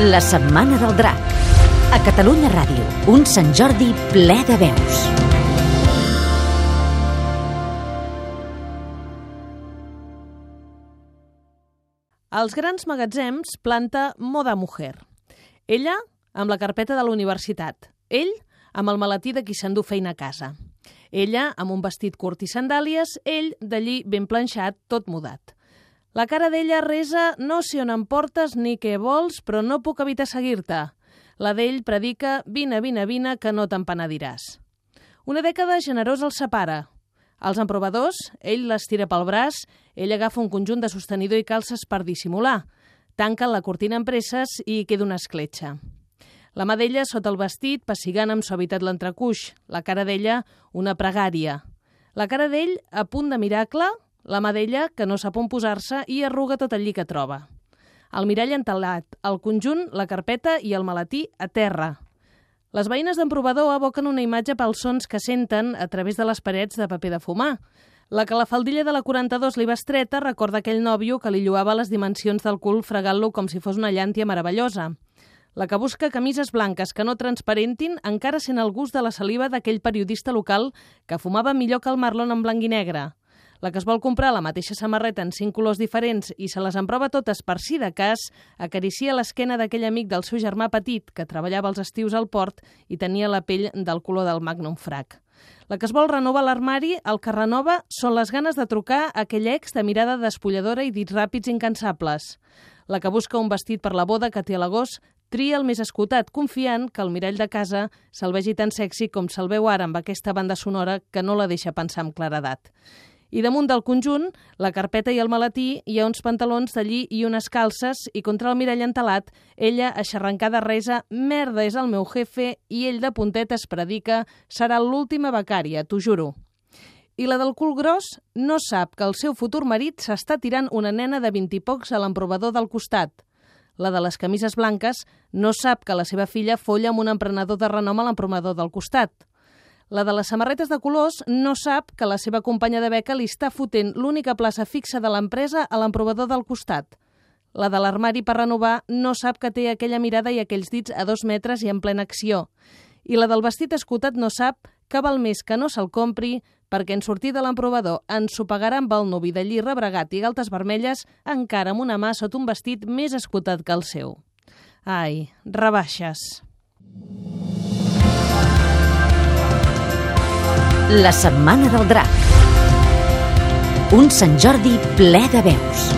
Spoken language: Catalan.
La Setmana del Drac. A Catalunya Ràdio, un Sant Jordi ple de veus. Als grans magatzems planta Moda Mujer. Ella amb la carpeta de la universitat. Ell amb el maletí de qui s'endú feina a casa. Ella amb un vestit curt i sandàlies, ell d'allí ben planxat, tot mudat. La cara d'ella resa no sé on em portes ni què vols, però no puc evitar seguir-te. La d'ell predica vine, vine, vine, que no te'n penediràs. Una dècada generosa els separa. Els emprovadors, ell les tira pel braç, ell agafa un conjunt de sostenidor i calces per dissimular. Tanquen la cortina amb presses i queda una escletxa. La mà d'ella sota el vestit, pessigant amb suavitat l'entrecuix. La cara d'ella, una pregària. La cara d'ell, a punt de miracle, la mà d'ella, que no sap on posar-se i arruga tot allí que troba. El mirall entelat, el conjunt, la carpeta i el maletí a terra. Les veïnes d'emprovador aboquen una imatge pels sons que senten a través de les parets de paper de fumar. La que la faldilla de la 42 li va estreta recorda aquell nòvio que li lluava les dimensions del cul fregant-lo com si fos una llàntia meravellosa. La que busca camises blanques que no transparentin encara sent el gust de la saliva d'aquell periodista local que fumava millor que el Marlon en blanc i negre. La que es vol comprar la mateixa samarreta en cinc colors diferents i se les emprova totes per si de cas, acaricia l'esquena d'aquell amic del seu germà petit que treballava els estius al port i tenia la pell del color del Magnum Frac. La que es vol renovar l'armari, el que renova són les ganes de trucar a aquell ex de mirada despulladora i dits ràpids incansables. La que busca un vestit per la boda que té a l'agost tria el més escotat, confiant que el mirall de casa se'l vegi tan sexy com se'l veu ara amb aquesta banda sonora que no la deixa pensar amb claredat. I damunt del conjunt, la carpeta i el maletí, hi ha uns pantalons d'allí i unes calces i contra el mirall entelat, ella, aixarrancada, resa «Merda, és el meu jefe» i ell de puntetes predica «Serà l'última becària, t'ho juro». I la del cul gros no sap que el seu futur marit s'està tirant una nena de vint i pocs a l'emprovador del costat. La de les camises blanques no sap que la seva filla folla amb un emprenedor de renom a l'emprovador del costat. La de les samarretes de colors no sap que la seva companya de beca li està fotent l'única plaça fixa de l'empresa a l'emprovador del costat. La de l'armari per renovar no sap que té aquella mirada i aquells dits a dos metres i en plena acció. I la del vestit escotat no sap que val més que no se'l compri perquè en sortir de l'emprovador ensopegarà amb el nuvi de rebregat i galtes vermelles encara amb una mà sota un vestit més escotat que el seu. Ai, rebaixes. La Setmana del Drac. Un Sant Jordi ple de veus.